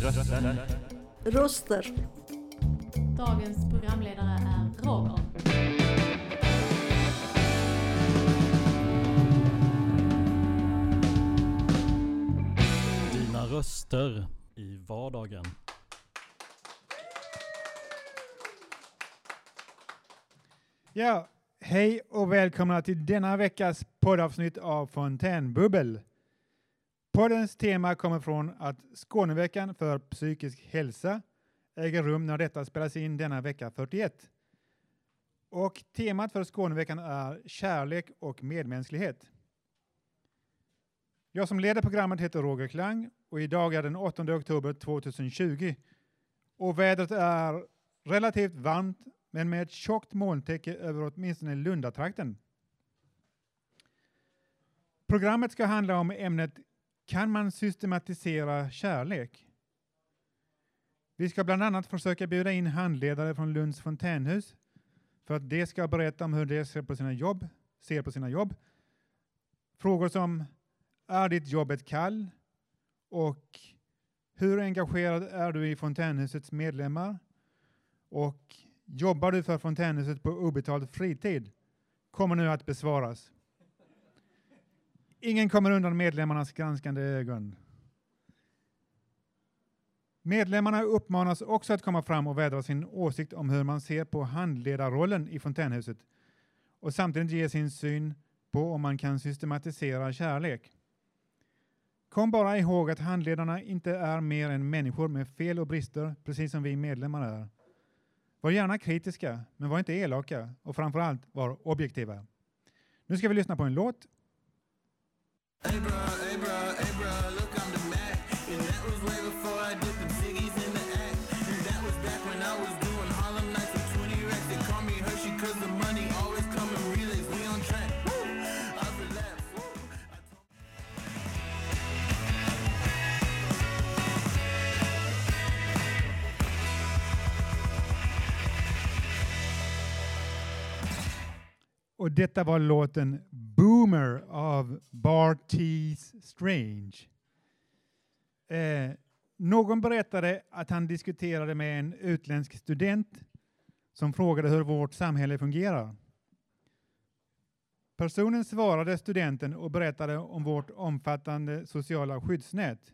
Röster. Röster. Dagens programledare är Roger. Dina röster i vardagen. Ja, hej och välkomna till denna veckas poddavsnitt av Fontänbubbel. Poddens tema kommer från att Skåneveckan för psykisk hälsa äger rum när detta spelas in denna vecka 41. Och temat för Skåneveckan är kärlek och medmänsklighet. Jag som leder programmet heter Roger Klang och idag är den 8 oktober 2020 och vädret är relativt varmt men med ett tjockt molntäcke över åtminstone Lundatrakten. Programmet ska handla om ämnet kan man systematisera kärlek? Vi ska bland annat försöka bjuda in handledare från Lunds fontänhus för att de ska berätta om hur de ser på sina jobb, ser på sina jobb. Frågor som Är ditt jobb ett kall? Och Hur engagerad är du i fontänhusets medlemmar? Och Jobbar du för fontänhuset på obetald fritid? Kommer nu att besvaras. Ingen kommer undan medlemmarnas granskande ögon. Medlemmarna uppmanas också att komma fram och vädra sin åsikt om hur man ser på handledarrollen i fontänhuset och samtidigt ge sin syn på om man kan systematisera kärlek. Kom bara ihåg att handledarna inte är mer än människor med fel och brister, precis som vi medlemmar är. Var gärna kritiska, men var inte elaka och framförallt var objektiva. Nu ska vi lyssna på en låt. Hey bro, hey hey look I'm the Mac, and that was Och detta var låten Boomer av Bartees Strange. Eh, någon berättade att han diskuterade med en utländsk student som frågade hur vårt samhälle fungerar. Personen svarade studenten och berättade om vårt omfattande sociala skyddsnät.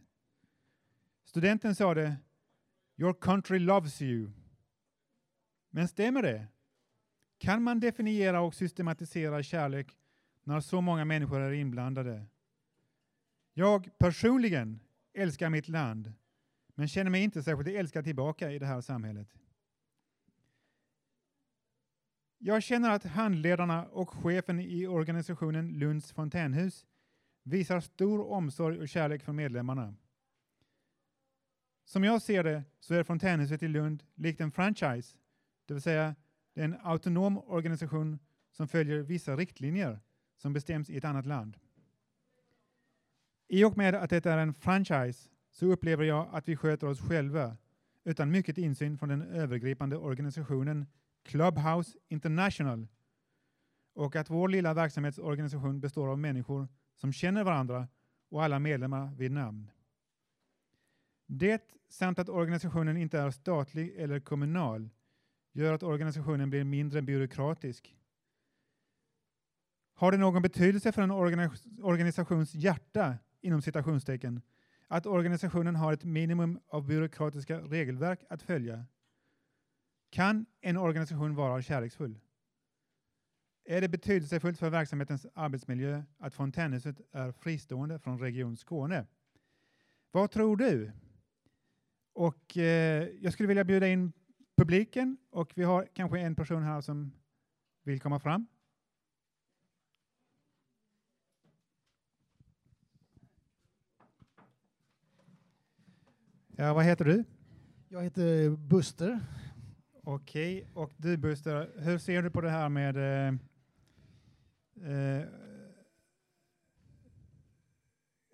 Studenten sade Your country loves you. Men stämmer det? Kan man definiera och systematisera kärlek när så många människor är inblandade? Jag personligen älskar mitt land, men känner mig inte särskilt älskad tillbaka i det här samhället. Jag känner att handledarna och chefen i organisationen Lunds fontänhus visar stor omsorg och kärlek för medlemmarna. Som jag ser det så är fontänhuset i Lund likt en franchise, det vill säga det är en autonom organisation som följer vissa riktlinjer som bestäms i ett annat land. I och med att det är en franchise så upplever jag att vi sköter oss själva utan mycket insyn från den övergripande organisationen Clubhouse International och att vår lilla verksamhetsorganisation består av människor som känner varandra och alla medlemmar vid namn. Det samt att organisationen inte är statlig eller kommunal gör att organisationen blir mindre byråkratisk. Har det någon betydelse för en organisations hjärta, inom citationstecken, att organisationen har ett minimum av byråkratiska regelverk att följa? Kan en organisation vara kärleksfull? Är det betydelsefullt för verksamhetens arbetsmiljö att fontänhuset är fristående från Region Skåne? Vad tror du? Och eh, jag skulle vilja bjuda in publiken och vi har kanske en person här som vill komma fram. Ja, vad heter du? Jag heter Buster. Okej, och du Buster, hur ser du på det här med eh, eh,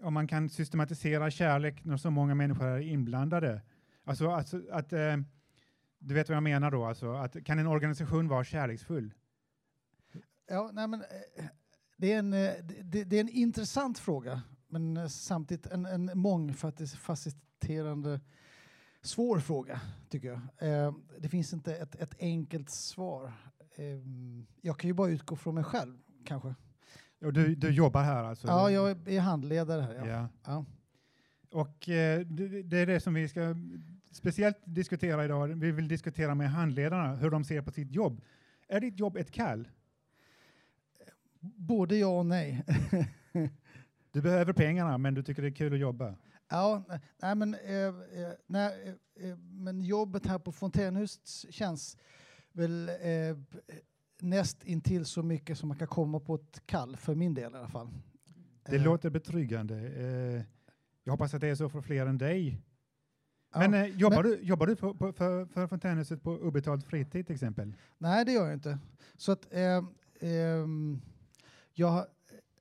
om man kan systematisera kärlek när så många människor är inblandade. Alltså, alltså att, eh, du vet vad jag menar då, alltså, att kan en organisation vara kärleksfull? Ja, nej, men, eh, det, är en, eh, det, det är en intressant fråga, men eh, samtidigt en, en mångfacetterande svår fråga, tycker jag. Eh, det finns inte ett, ett enkelt svar. Eh, jag kan ju bara utgå från mig själv, kanske. Och du, du jobbar här alltså? Ja, jag är handledare här. Ja. Ja. Ja. Och eh, det, det är det som vi ska speciellt diskutera idag. Vi vill diskutera med handledarna hur de ser på sitt jobb. Är ditt jobb ett kall? Både ja och nej. Du behöver pengarna, men du tycker det är kul att jobba. Ja, nej, men, eh, eh, nej, eh, eh, men jobbet här på Fontänhuset känns väl eh, näst intill så mycket som man kan komma på ett kall, för min del i alla fall. Det låter betryggande. Jag hoppas att det är så för fler än dig. Men eh, jobbar, men- du, jobbar du på, på, för, för Fontänhuset på obetald fritid till exempel? Nej, det gör jag inte. Så att eh, ehm, jag,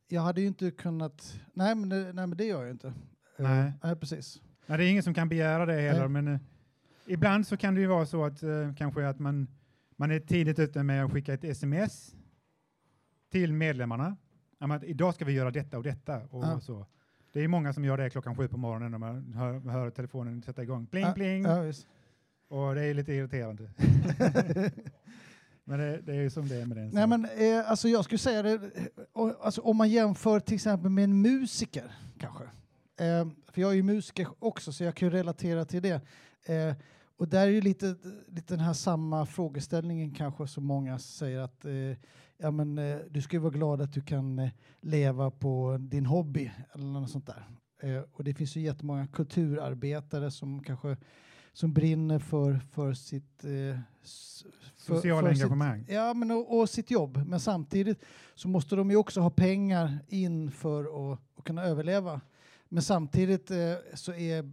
jag hade ju inte kunnat... Nej, men det, nej, men det gör jag inte. Eh, Nej. nej precis. Nej, det är ingen som kan begära det heller, Nej. men eh, ibland så kan det ju vara så att eh, kanske att man, man är tidigt ute med att skicka ett sms till medlemmarna. Att idag ska vi göra detta och detta. Och Ja. så. Det är många som gör det klockan sju på morgonen när man hör, hör telefonen sätta igång. Pling, Ja, pling! Visst. Och det är lite irriterande. men det, det är ju som det är med den. Nej, men eh, alltså jag skulle säga det, eh, och, alltså, om man jämför till exempel med en musiker kanske. Eh, för jag är ju musiker också så jag kan ju relatera till det. Eh, och där är ju lite, lite den här samma frågeställningen kanske som många säger att eh, ja, men, eh, du ska ju vara glad att du kan eh, leva på din hobby eller något sånt där. Eh, och det finns ju jättemånga kulturarbetare som kanske som brinner för, för sitt eh, för- Sociala för sitt- engagemang. Ja, men och, och sitt jobb. Men samtidigt så måste de ju också ha pengar in för att, att kunna överleva. Men samtidigt eh, så är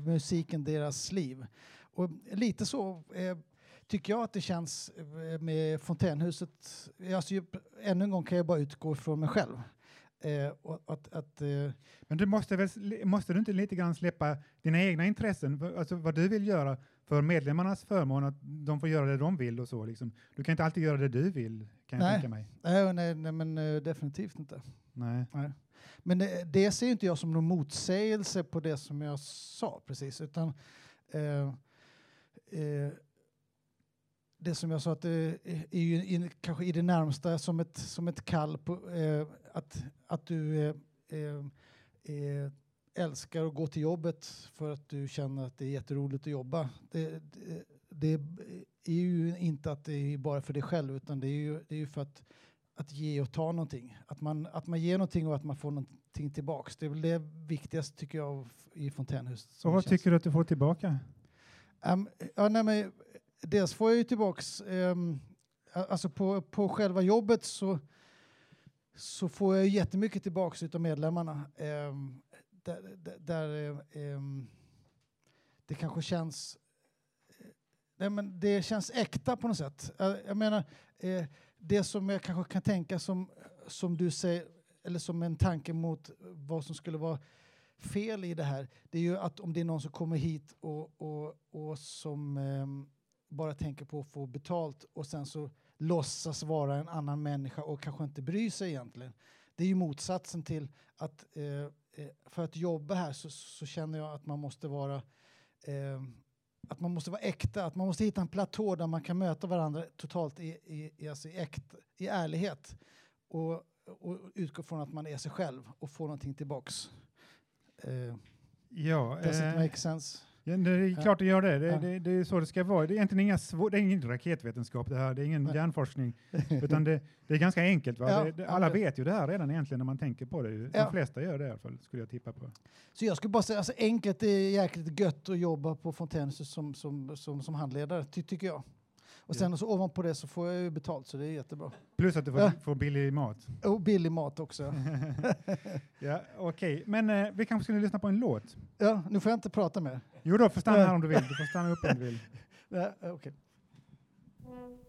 musiken deras liv. Och lite så tycker jag att det känns eh, med Fontänhuset. Alltså, ju- ännu en gång kan jag bara utgå från mig själv. Eh, att, att, eh, Men du måste, väl, måste du inte lite grann släppa dina egna intressen, alltså vad du vill göra för medlemmarnas förmån, att de får göra det de vill och så. Liksom. Du kan inte alltid göra det du vill, kan jag Nej. tänka mig. nej, nej, nej, men eh, definitivt inte. Nej. Nej. Men det, det ser inte jag som någon motsägelse på det som jag sa precis, utan eh, eh, det som jag sa att det är ju in, kanske i det närmsta som ett, som ett kall på eh, att, att du eh, eh, eh, älskar att gå till jobbet för att du känner att det är jätteroligt att jobba. Det, det, det är ju inte att det är bara för dig själv utan det är ju, det är ju för att att ge och ta någonting. Att man, att man ger någonting och att man får någonting tillbaks. Det är väl det viktigaste tycker jag i Fontänhuset. Så vad tycker du att du får tillbaka? Um, ja, nej, men, dels får jag ju tillbaks, eh, alltså på, på själva jobbet så, så får jag jättemycket tillbaks utav medlemmarna. Eh, där där, eh, det kanske känns eh, Nej, men det känns äkta på något sätt. Jag, jag menar, eh, det som jag kanske kan tänka som, som du säger, eller som en tanke mot vad som skulle vara fel i det här, det är ju att om det är någon som kommer hit och, och, och som ehm, bara tänker på att få betalt och sen så låtsas vara en annan människa och kanske inte bryr sig egentligen. Det är ju motsatsen till att eh, eh, för att jobba här så, så känner jag att man måste vara ehm, att man måste vara äkta, att man måste hitta en platå där man kan möta varandra totalt i, i, i, alltså i, äkt, i ärlighet och, och utgå från att man är sig själv och få någonting tillbaks. Uh, Ja, does eh, it make sense? Ja, det är klart det gör det. Det, Ja. det. det är så det ska vara. Det är egentligen inga svår, det är ingen raketvetenskap det här, det är ingen Nej. hjärnforskning, utan det, det är ganska enkelt. Ja, alla vet ju det här redan egentligen när man tänker på det. De flesta gör det i alla fall, skulle jag tippa på. Så jag skulle bara säga, alltså enkelt, är jäkligt gött att jobba på Fontänhuset som, som, som, som handledare, ty, tycker jag. Och sen så ovanpå det så får jag ju betalt så det är jättebra. Plus att du får, Ja. får billig mat. Och billig mat också. ja, Okej, men eh, vi kanske skulle lyssna på en låt. Ja, nu får jag inte prata mer. Jo då, får stanna här om du vill. Du får stanna upp om du vill. Ja, okej. What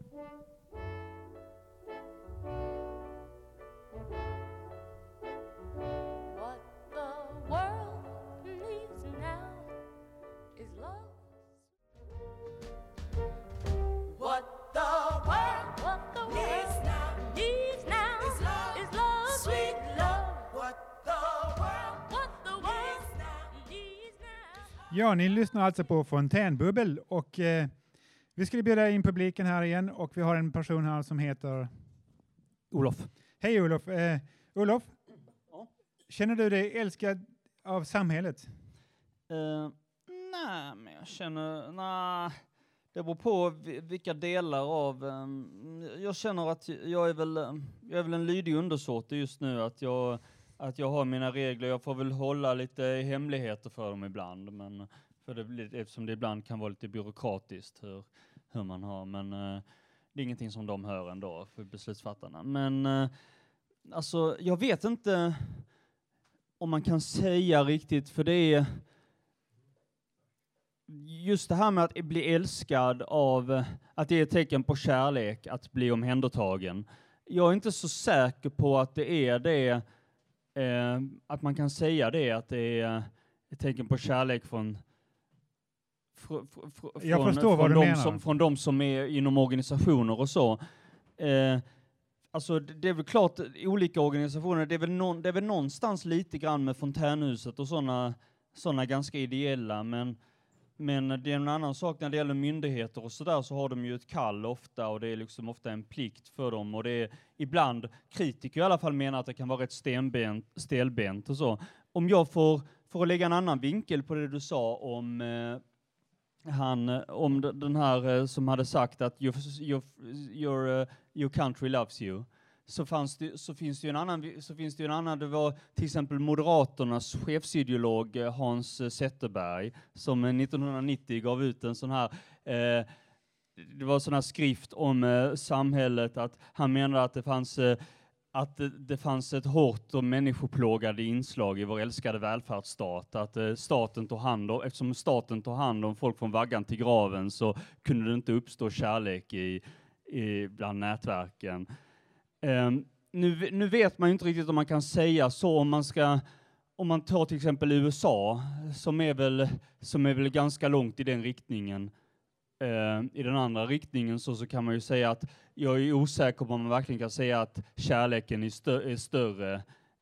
Ja, ni lyssnar alltså på Fontänbubbel och eh, vi skulle bjuda in publiken här igen och vi har en person här som heter Olof. Hej Olof! Eh, Olof, Ja. känner du dig älskad av samhället? Uh, nej, men jag känner, nej. Det beror på vi- vilka delar av, ehm, jag känner att jag är väl, jag är väl en lydig undersåte just nu, att jag, att jag har mina regler, jag får väl hålla lite hemligheter för dem ibland, men för det, eftersom det ibland kan vara lite byråkratiskt hur, hur man har, men eh, det är ingenting som de hör ändå, för beslutsfattarna. Men eh, alltså, jag vet inte om man kan säga riktigt, för det är just det här med att bli älskad av, att det är ett tecken på kärlek, att bli omhändertagen. Jag är inte så säker på att det är det, eh, att man kan säga det, att det är ett tecken på kärlek från fr, fr, fr, Jag från, förstår vad från du de menar. Som, från de som är inom organisationer och så. Eh, alltså det det är väl klart, olika organisationer, det är väl, någon, det är väl någonstans lite grann med Fontänhuset och sådana såna ganska ideella, men men det är en annan sak när det gäller myndigheter och sådär så har de ju ett kall ofta och det är liksom ofta en plikt för dem och det är ibland kritiker i alla fall menar att det kan vara rätt stenbent, stelbent och så. Om jag får, får lägga en annan vinkel på det du sa om eh, han, eh, om den här eh, som hade sagt att your, your, your, uh, your country loves you. Så, fanns det, så finns det ju en annan, så finns det ju en annan, det var till exempel Moderaternas chefsideolog eh, Hans eh, Zetterberg som eh, 1990 gav ut en sån här eh, det var en sån här skrift om eh, samhället, att han menade att det fanns eh, att det, det fanns ett hårt och människoplågade inslag i vår älskade välfärdsstat, att eh, staten tog hand om, eftersom staten tog hand om folk från vaggan till graven så kunde det inte uppstå kärlek i, i bland nätverken. Um, nu, nu vet man ju inte riktigt om man kan säga så om man ska om man tar till exempel USA, som är väl, som är väl ganska långt i den riktningen, eh, i den andra riktningen så, så kan man ju säga att jag är osäker på om man verkligen kan säga att kärleken är, stö är större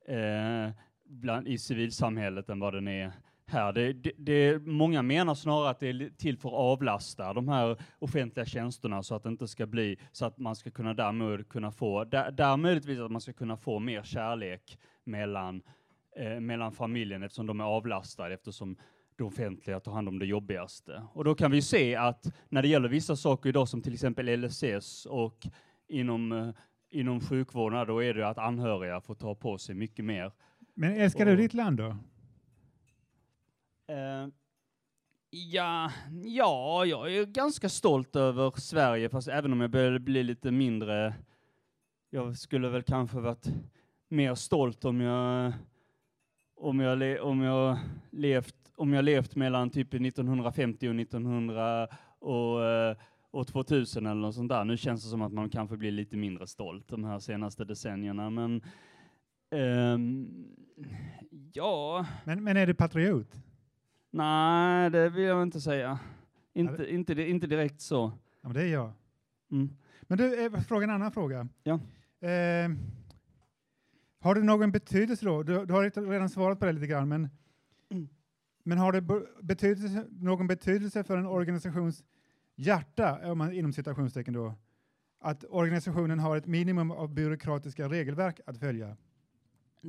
eh, bland, i civilsamhället än vad den är här. Det, det, det, många menar snarare att det är till för att avlasta de här offentliga tjänsterna så att det inte ska bli, så att man ska kunna därmed kunna få, där, där möjligtvis att man ska kunna få mer kärlek mellan, eh, mellan familjen eftersom de är avlastade eftersom det offentliga tar hand om det jobbigaste. Och då kan vi se att när det gäller vissa saker idag som till exempel LSS och inom, eh, inom sjukvården, då är det att anhöriga får ta på sig mycket mer. Men älskar du Och- ditt land då? Uh, ja, ja, jag är ganska stolt över Sverige, fast även om jag börjar bli lite mindre, jag skulle väl kanske varit mer stolt om jag, om jag, le, om jag levt, om jag levt mellan typ 1950 och 1900 och, eh, och 2000 eller något sånt där. Nu känns det som att man kanske blir lite mindre stolt de här senaste decennierna, men um, ja, Men, men är du patriot? Nej, det vill jag inte säga. Inte, inte, di- inte direkt så. Ja, men det är jag. Mm. Men du, eh, fråga en annan fråga. Ja. Eh, har det någon betydelse då? Du, du har redan svarat på det lite grann, men, Mm. men har det be- betydelse, någon betydelse för en organisations hjärta, om man, inom citationstecken då, att organisationen har ett minimum av byråkratiska regelverk att följa?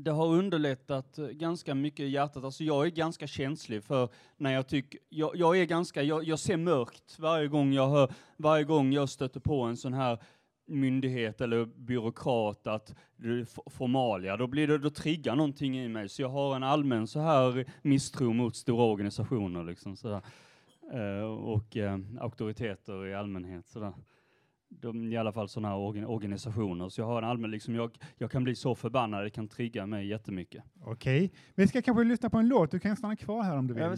Det har underlättat eh, ganska mycket i hjärtat. Alltså jag är ganska känslig för när jag tycker, jag, jag är ganska, jag, jag ser mörkt varje gång jag hör, varje gång jag stöter på en sån här myndighet eller byråkrat att det är formalia, då blir det, då triggar någonting i mig. Så jag har en allmän så här misstro mot stora organisationer liksom sådär. Eh, och eh, auktoriteter i allmänhet sådär. De, I alla fall sådana här organ, organisationer. Så jag har en allmän, liksom, jag, jag kan bli så förbannad, det kan trigga mig jättemycket. Okej, vi ska kanske lyssna på en låt. Du kan stanna kvar här om du vill. Ja,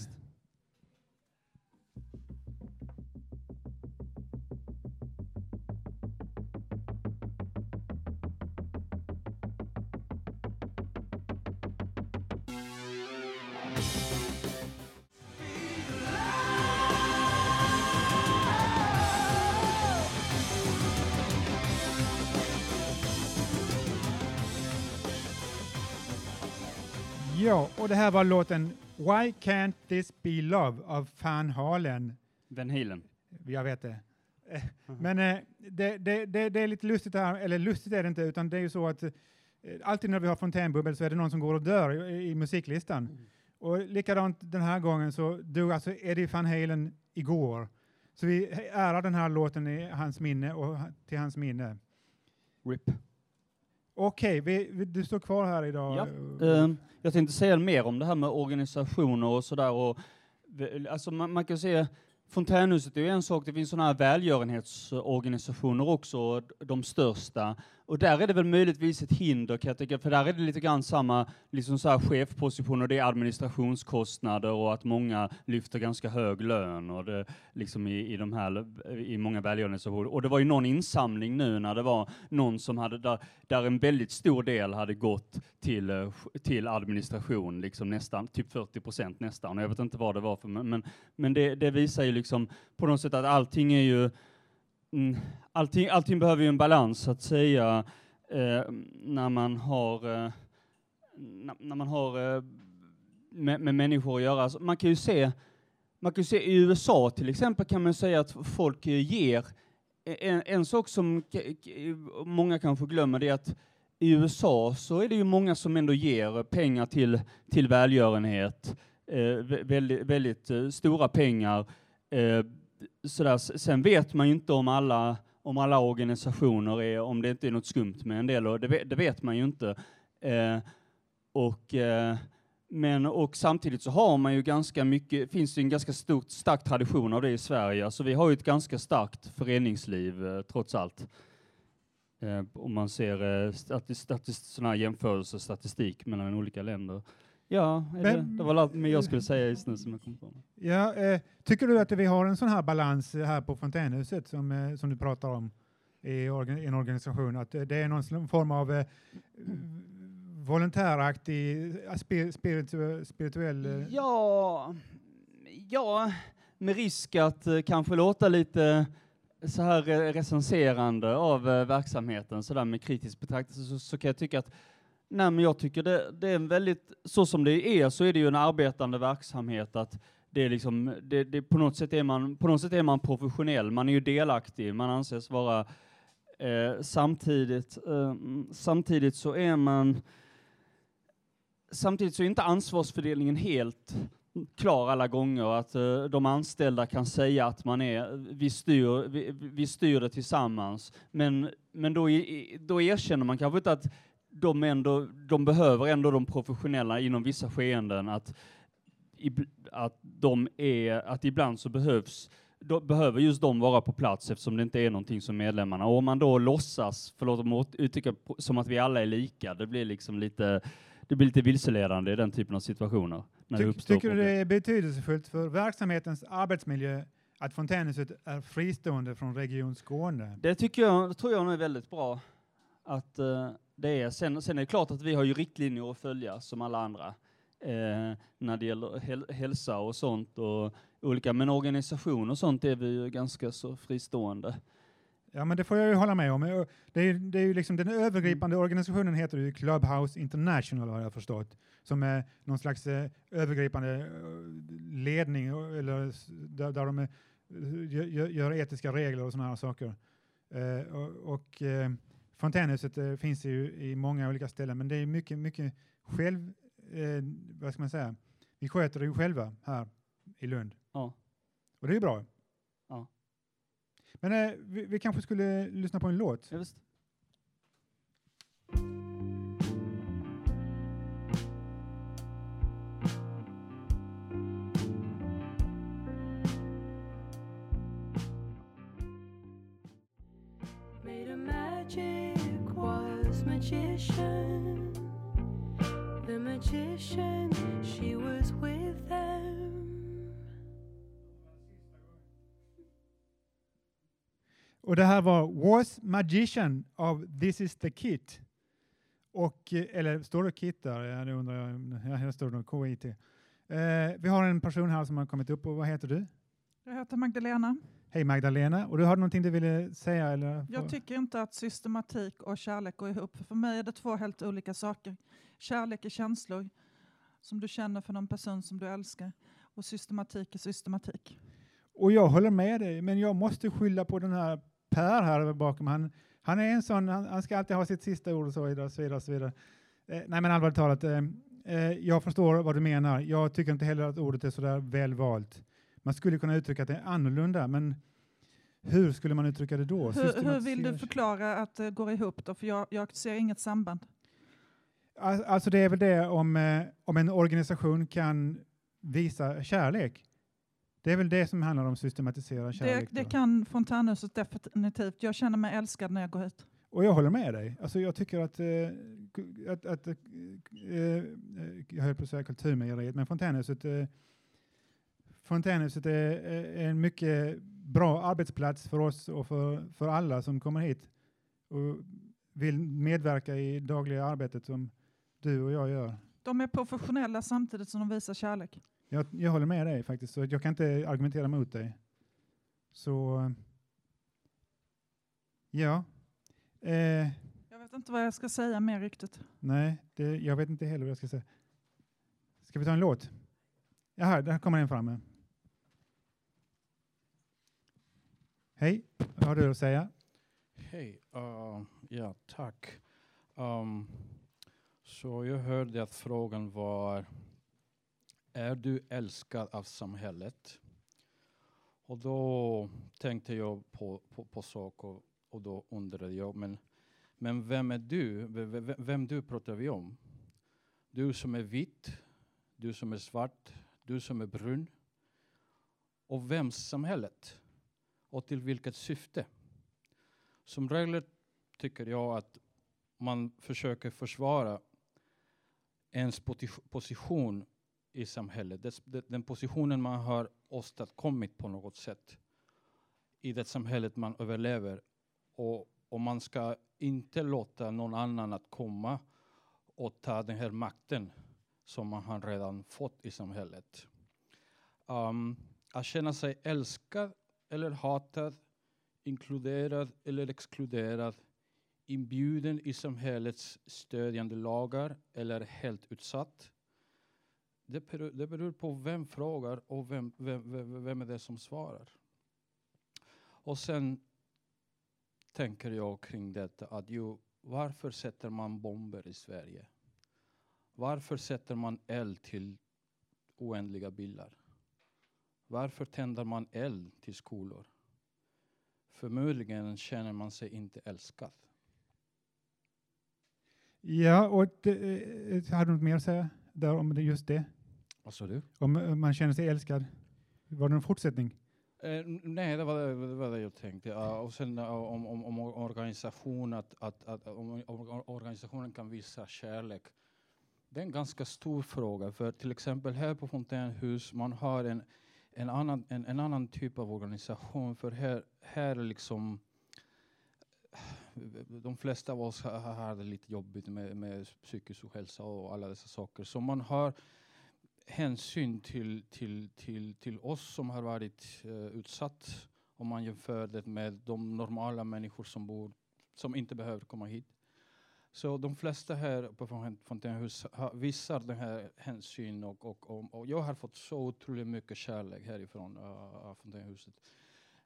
Ja, och det här var låten Why can't this be love av Van Halen? Van Halen. Jag vet det. Men eh, det, det, det, det är lite lustigt här, eller lustigt är det inte, utan det är ju så att eh, alltid när vi har fontänbubbel så är det någon som går och dör i, i musiklistan. Och likadant den här gången så dog alltså Eddie Van Halen igår. Så vi ärar den här låten i hans minne och till hans minne. RIP. Okej, vi, vi, du står kvar här idag. Ja, Eh, jag tänkte säga mer om det här med organisationer och sådär. och Alltså man, man kan säga Fontänhuset är ju en sak, det finns sådana här välgörenhetsorganisationer också, de största. Och där är det väl möjligtvis ett hinder kan jag tänka, för där är det lite grann samma liksom så här chefpositioner, det är administrationskostnader och att många lyfter ganska hög lön och det, liksom i, i de här, i många välgörenhetsorganisationer. Och det var ju någon insamling nu när det var någon som hade, där, där en väldigt stor del hade gått till, eh, till administration, liksom nästan, typ 40 procent nästan. Och jag vet inte vad det var för, men, men, men det, det visar ju liksom på något sätt att allting är ju, mm, allting, allting behöver ju en balans så att säga, eh, när man har, eh, när, när man har eh, med, med människor att göra. Alltså, man kan ju se, man kan se i USA till exempel kan man säga att folk ger eh, en, en sak som många kanske glömmer det är att i USA så är det ju många som ändå ger pengar till, till välgörenhet, eh, väldigt, väldigt eh, stora pengar. Eh, sådär. Sen vet man ju inte om alla, om alla organisationer är, om det inte är något skumt med en del, och det, vet, det vet man ju inte. Eh, och, eh, men, och samtidigt så har man ju ganska mycket, finns det en ganska stort, stark tradition av det i Sverige. Alltså vi har ju ett ganska starkt föreningsliv eh, trots allt. Eh, om man ser eh, statist, statist, här jämförelser, statistik mellan olika länder. Ja, Men- det var allt men jag skulle säga just nu som jag kom på. Ja, eh, tycker du att vi har en sån här balans här på Fontänhuset som, eh, som du pratar om i orga- en organisation? Att eh, det är någon form av eh, volontäraktig, eh, spi- spiritu, spirituell... eh, Ja, ja, med risk att eh, kanske låta lite så här recenserande av verksamheten, så där med kritisk betraktelse, så, så kan jag tycka att nej, men jag tycker det, det är en väldigt, så som det är, så är det ju en arbetande verksamhet att det är liksom, det, det, på, något sätt är man, på något sätt är man professionell, man är ju delaktig, man anses vara eh, samtidigt, eh, samtidigt så är man Samtidigt så är inte ansvarsfördelningen helt klar alla gånger, att eh, de anställda kan säga att man är, vi styr, vi, vi styr det tillsammans, men, men då, då erkänner man kanske inte att de, ändå, de behöver ändå de professionella inom vissa skeenden, att, att, de är, att ibland så behövs då behöver just de vara på plats eftersom det inte är någonting som medlemmarna, och om man då låtsas, förlåt om jag uttrycker som att vi alla är lika, det blir liksom lite det blir lite vilseledande i den typen av situationer. När det Tyck- uppstår tycker du det är betydelsefullt för verksamhetens arbetsmiljö att Fontänhuset är fristående från Region Skåne? Det tycker jag, det tror jag är väldigt bra att eh, det är. Sen, sen är det klart att vi har ju riktlinjer att följa som alla andra eh, när det gäller häl hälsa och sånt och olika, men organisation och sånt är vi ju ganska så fristående. Ja, men det får jag ju hålla med om. Eh, Det är, det är ju liksom den övergripande organisationen heter ju Clubhouse International har jag förstått, som är någon slags eh, övergripande eh, ledning eller där, där de eh, gör, gör- gör etiska regler och sådana här saker. Eh, och och eh, Fontänhuset eh, finns ju i många olika ställen, men det är mycket, mycket själv, eh, vad ska man säga, vi sköter det ju själva här i Lund. Ja. Och det är ju bra. Ja. Men eh, vi, vi kanske skulle lyssna på en låt. Ja, visst. Magician. The magician, she was with them. Och det här var Was Magician av This is the Kit. Och, eh, eller står det Kit där? Ja, det undrar jag. Ja, här står det KIT. Eh, vi har en person här som har kommit upp och vad heter du? Jag heter Magdalena. Hej Magdalena. Och du har någonting du ville säga? Eller? Jag tycker inte att systematik och kärlek går ihop. För mig är det två helt olika saker. Kärlek är känslor som du känner för någon person som du älskar. Och systematik är systematik. Och jag håller med dig, men jag måste skylla på den här Per här bakom. Han, han är en sån, han, han ska alltid ha sitt sista ord och så vidare. Och så vidare, så vidare. Eh, nej men allvarligt talat, eh, eh, jag förstår vad du menar. Jag tycker inte heller att ordet är så där väl valt. Man skulle kunna uttrycka att det är annorlunda, men hur skulle man uttrycka det då? Hur, hur vill du förklara att det går ihop då? För jag, jag ser inget samband. Al- Alltså det är väl det om, eh, om en organisation kan visa kärlek. Det är väl det som handlar om systematisera Det, kärlek. det då. kan Fontänhuset definitivt. Jag känner mig älskad när jag går hit. Och jag håller med dig. Alltså jag tycker att, eh, att, att eh, eh, jag höll på att säga kulturmejeriet, men Fontänhuset, eh, Fontänhuset är, är en mycket bra arbetsplats för oss och för, för alla som kommer hit och vill medverka i dagliga arbetet som du och jag gör. De är professionella samtidigt som de visar kärlek. Jag, jag håller med dig faktiskt, så jag kan inte argumentera mot dig. Så, ja. Eh, Jag vet inte vad jag ska säga mer riktigt. Nej, det, jag vet inte heller vad jag ska säga. Ska vi ta en låt? Jaha, där kommer en fram. Hej, vad har du att säga? Hej, uh, ja tack. Um, så jag hörde att frågan var, är du älskad av samhället? Och då tänkte jag på, på, på saker och då undrade jag, men, men vem är du? Vem, Vem du pratar vi om? Du som är vit, du som är svart, du som är brun. Och vems samhället? Och till vilket syfte? Som regel tycker jag att man försöker försvara ens position i samhället. Den positionen man har åstadkommit på något sätt i det samhället man överlever. Och, och man ska inte låta någon annan att komma och ta den här makten som man har redan fått i samhället. Um, att känna sig älskad eller hatad inkluderad eller exkluderad, inbjuden i samhällets stödjande lagar eller helt utsatt. Det beror, det beror på vem frågar och vem, vem, vem, vem är det som svarar. Och sen tänker jag kring detta att ju, varför sätter man bomber i Sverige? Varför sätter man eld till oändliga bilar? Varför tänder man eld till skolor? Förmodligen känner man sig inte älskad. Ja, och det, eh, har du något mer att säga där om just det? Vad sa du? Om eh, man känner sig älskad? Var det en fortsättning? Eh, nej, det var det, det var det jag tänkte. Ja, och sen eh, om, om, om organisation, att, att, att om, om organisationen kan visa kärlek. Det är en ganska stor fråga, för till exempel här på Fontänhus, man har en, en, annan, en, en annan typ av organisation, för här, här är liksom de flesta av oss har, har det lite jobbigt med, med psykisk ohälsa och alla dessa saker. Så man har hänsyn till, till, till, till oss som har varit uh, utsatt om man jämför det med de normala människor som bor som inte behöver komma hit. Så de flesta här på Fontänhus visar den här hänsyn och, och, och, och jag har fått så otroligt mycket kärlek härifrån uh, Fontänhuset.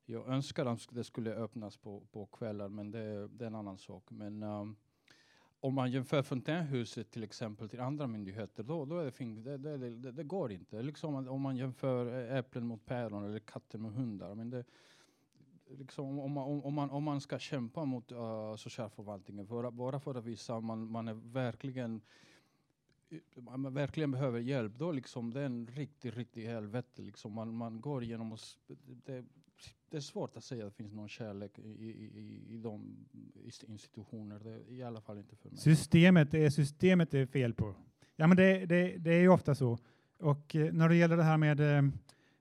Jag önskar att det skulle öppnas på, på kvällar, men det, det är en annan sak. Men um, om man jämför Fontänhuset till exempel till andra myndigheter, då, då är det, fint. Det, det, det, det går inte. Liksom om man jämför äh, äpplen mot päron eller katter med hundar. Men det, liksom, om, man, om, man, om man ska kämpa mot uh, socialförvaltningen, för, bara för att visa att man, man är verkligen eh, man verkligen behöver hjälp, då liksom det är en riktig, riktig helvete. Liksom man, man går igenom och det, det är svårt att säga att det finns någon kärlek i, i, i, de institutioner. Det är i alla fall inte för mig. Systemet, det är systemet det är fel på. Ja, men det, det, det är ju ofta så. Och eh, när det gäller det här med eh,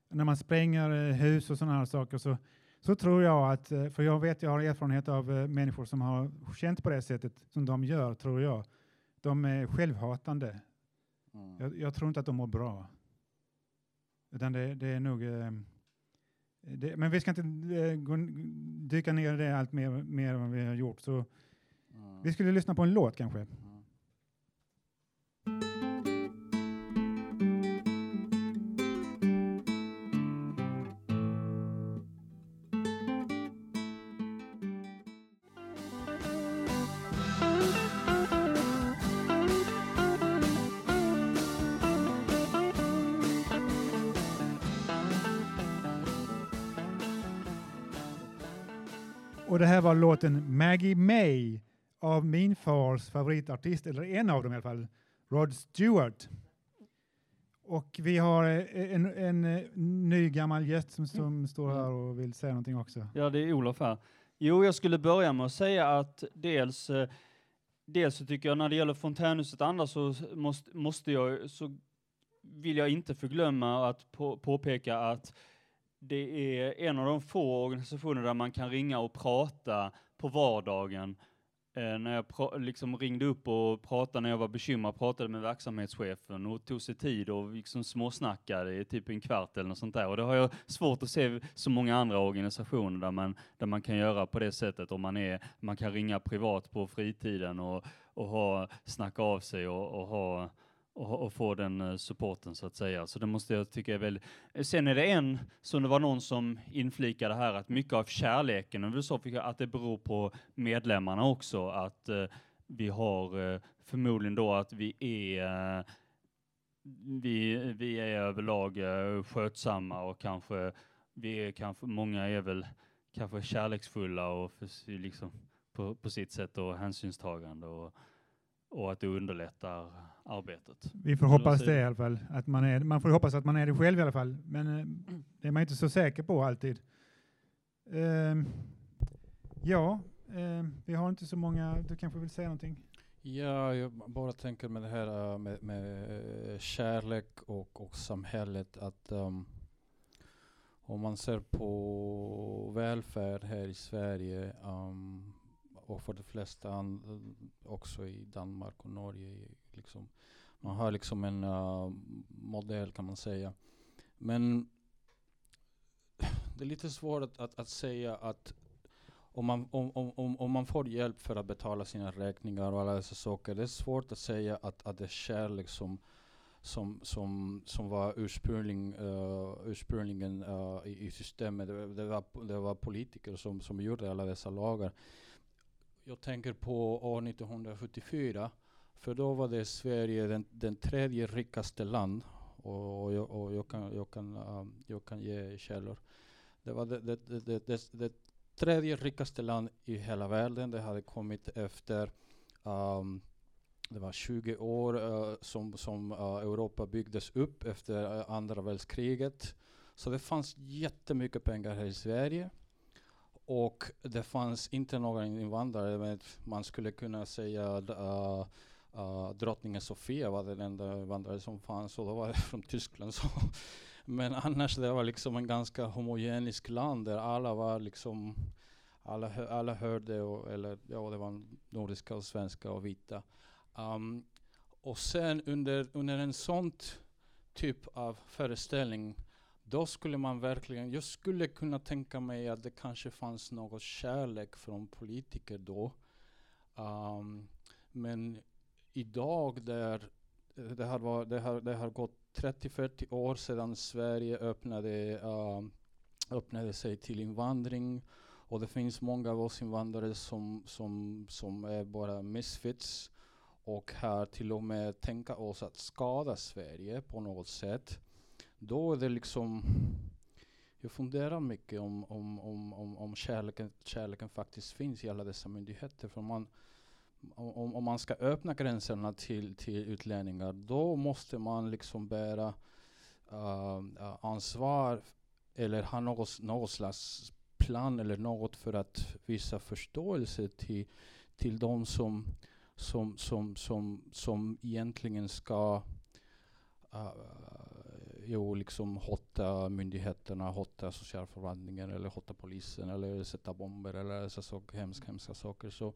när man spränger eh, hus och sådana här saker så, så tror jag att, eh, för jag vet, jag har erfarenhet av eh, människor som har känt på det sättet som de gör, tror jag. De är självhatande. Mm. Jag, jag tror inte att de mår bra. Utan det, det är nog... Eh, det, men vi ska inte gå, dyka ner i det allt mer, mer än vad vi har gjort. Så Mm. vi skulle lyssna på en låt kanske. Det här var låten Maggie May av min fars favoritartist, eller en av dem i alla fall, Rod Stewart. Och vi har eh, en, en, eh, ny gammal gäst som, som står här och vill säga någonting också. Ja, det är Olof här. Jo, jag skulle börja med att säga att dels, eh, dels så tycker jag när det gäller fontänhuset andra så måste, måste jag, så vill jag inte förglömma att på, påpeka att det är en av de få organisationer där man kan ringa och prata på vardagen. Eh, när jag liksom ringde upp och pratade när jag var bekymrad, pratade med verksamhetschefen och tog sig tid och liksom småsnackade i typ en kvart eller något sånt där. Och det har jag svårt att se så många andra organisationer där man, där man kan göra på det sättet om man är, man kan ringa privat på fritiden och, och ha, snacka av sig och, och ha och, och få den eh, supporten så att säga. Så det måste jag tycka är väldigt... Sen är det en, som det var någon som inflikade här, att mycket av kärleken, och så fick jag, att det beror på medlemmarna också, att eh, vi har eh, förmodligen då att vi är eh, vi, vi är överlag eh, skötsamma och kanske, vi är kanske, många är väl kanske kärleksfulla och för, liksom på, på sitt sätt och hänsynstagande och, och att det underlättar arbetet. Vi får hoppas det i alla fall. Att man, är, man får hoppas att man är det själv i alla fall. Men eh, det är man inte så säker på alltid. Ehm, ja, ehm, vi har inte så många. Du kanske vill säga någonting? Ja, jag bara tänker med det här äh, med, med äh, kärlek och, och samhället att um, om man ser på välfärd här i Sverige um, och för de flesta också i Danmark och Norge. Liksom, man har liksom en uh, modell kan man säga. Men det är lite svårt att, att, att säga att om man, om, om, om, om man får hjälp för att betala sina räkningar och alla dessa saker, det är svårt att säga att, att det är kärlek som, som, som, som var ursprungling, uh, ursprungligen uh, i, i systemet. Det, det, var, det var politiker som, som gjorde alla dessa lagar. Jag tänker på år 1974, för då var det Sverige den, den tredje rikaste land. Och, och, jag, och jag, kan, jag, kan, um, jag kan ge källor. Det var det, det, det, det, det, tredje rikaste land i hela världen. Det hade kommit efter um, det var 20 år uh, som, som uh, Europa byggdes upp efter uh, andra världskriget. Så det fanns jättemycket pengar här i Sverige. Och det fanns inte några invandrare. Men man skulle kunna säga uh, uh, drottningen Sofia var den enda invandrare som fanns och då var det från Tyskland. Så men annars det var liksom en ganska homogenisk land där alla var liksom alla, hö- alla hörde, och, eller ja, det var nordiska och svenska och vita. Um, och sen under, under en sån typ av föreställning, då skulle man verkligen, jag skulle kunna tänka mig att det kanske fanns något kärlek från politiker då. Um, men idag där eh, det har, var, det har, det har gått 30-40 år sedan Sverige öppnade, uh, öppnade sig till invandring och det finns många av oss invandrare som, som, som är bara misfits och har till och med tänka oss att skada Sverige på något sätt. Då är det liksom jag funderar mycket om, om, om, om, om kärleken, kärleken faktiskt finns i alla dessa myndigheter. För man, om, om man ska öppna gränserna till, till utlänningar, då måste man liksom bära uh, ansvar eller ha något, något slags plan eller något för att visa förståelse till, till de som, som, som, som, som egentligen ska uh, jo, liksom hota myndigheterna, hota socialförvaltningen eller hota polisen eller sätta bomber eller så saker, hemska, hemska saker. Så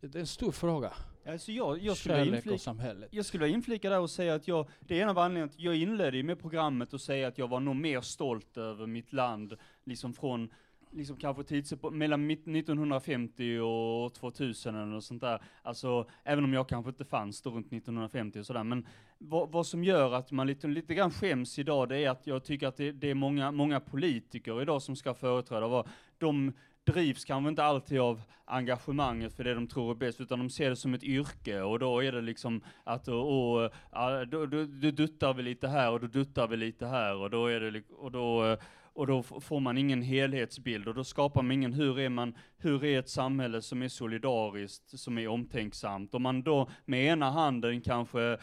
det är en stor fråga. Alltså jag, jag, skulle Kärlek och inflika, samhället. jag skulle inflika där och säga att jag, det är en av anledningarna att jag inledde ju med programmet och säga att jag var nog mer stolt över mitt land, liksom från liksom kanske tidsepo- mellan 1950 och 2000 eller något sånt där. Alltså, även om jag kanske inte fanns då runt 1950 och sådär, men vad, vad som gör att man lite, lite grann skäms idag, det är att jag tycker att det, det är många, många politiker idag som ska företräda, vad, de drivs kanske inte alltid av engagemanget för det de tror är bäst, utan de ser det som ett yrke. Och då är det liksom att och, och, då, då, då duttar vi lite här och då duttar vi lite här. Och då är det och då, eh, och då får man ingen helhetsbild och då skapar man ingen, hur är man, hur är ett samhälle som är solidariskt, som är omtänksamt? Om man då med ena handen kanske,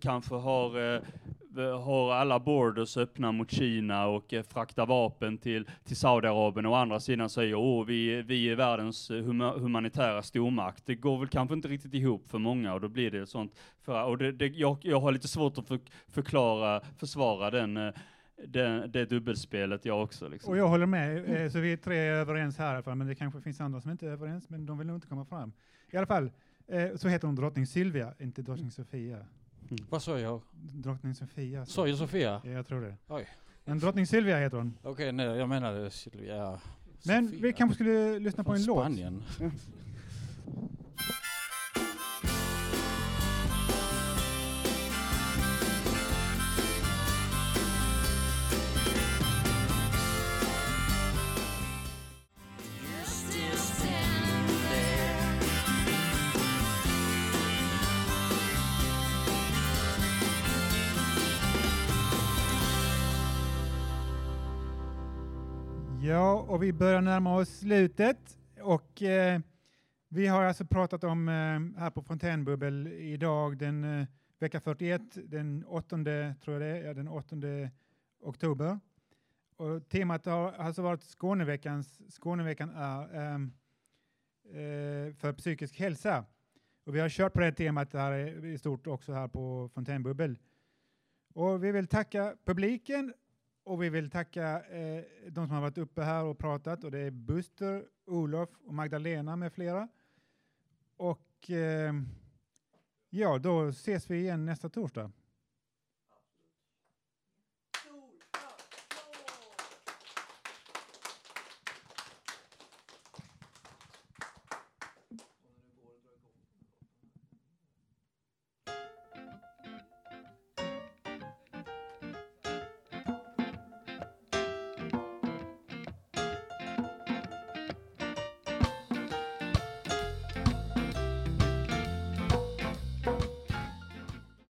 kanske har, eh, har alla borders öppna mot Kina och eh, fraktar vapen till, till Saudiarabien och å andra sidan säger åh, vi, vi är världens eh, huma, humanitära stormakt. Det går väl kanske inte riktigt ihop för många och då blir det sånt. För, och det, det, jag, jag har lite svårt att för, förklara, försvara den, eh, det, det dubbelspelet jag också. Liksom. Och jag håller med, eh, så vi är tre överens här i alla fall, men det kanske finns andra som inte är överens, men de vill nog inte komma fram. I alla fall, eh, så heter hon drottning Silvia, inte drottning Sofia. Vad sa jag? Drottning Sofia. Sa jag Sofia? Ja, jag tror det. Oj. Men drottning Silvia heter hon. Okej, nej, jag menade Silvia. Men Sofia. vi kanske skulle lyssna på Från en låt. Ja, och vi börjar närma oss slutet. Och eh, vi har alltså pratat om eh, här på Fontänbubbel idag den eh, vecka 41, den 8, tror jag det är, ja, den 8 oktober. Och temat har alltså varit Skåneveckans, Skåneveckan är ehm, eh, för psykisk hälsa. Och vi har kört på det temat här i stort också här på Fontänbubbel. Och vi vill tacka publiken och vi vill tacka eh, de som har varit uppe här och pratat och det är Buster, Olof och Magdalena med flera. Och eh, ja, då ses vi igen nästa torsdag.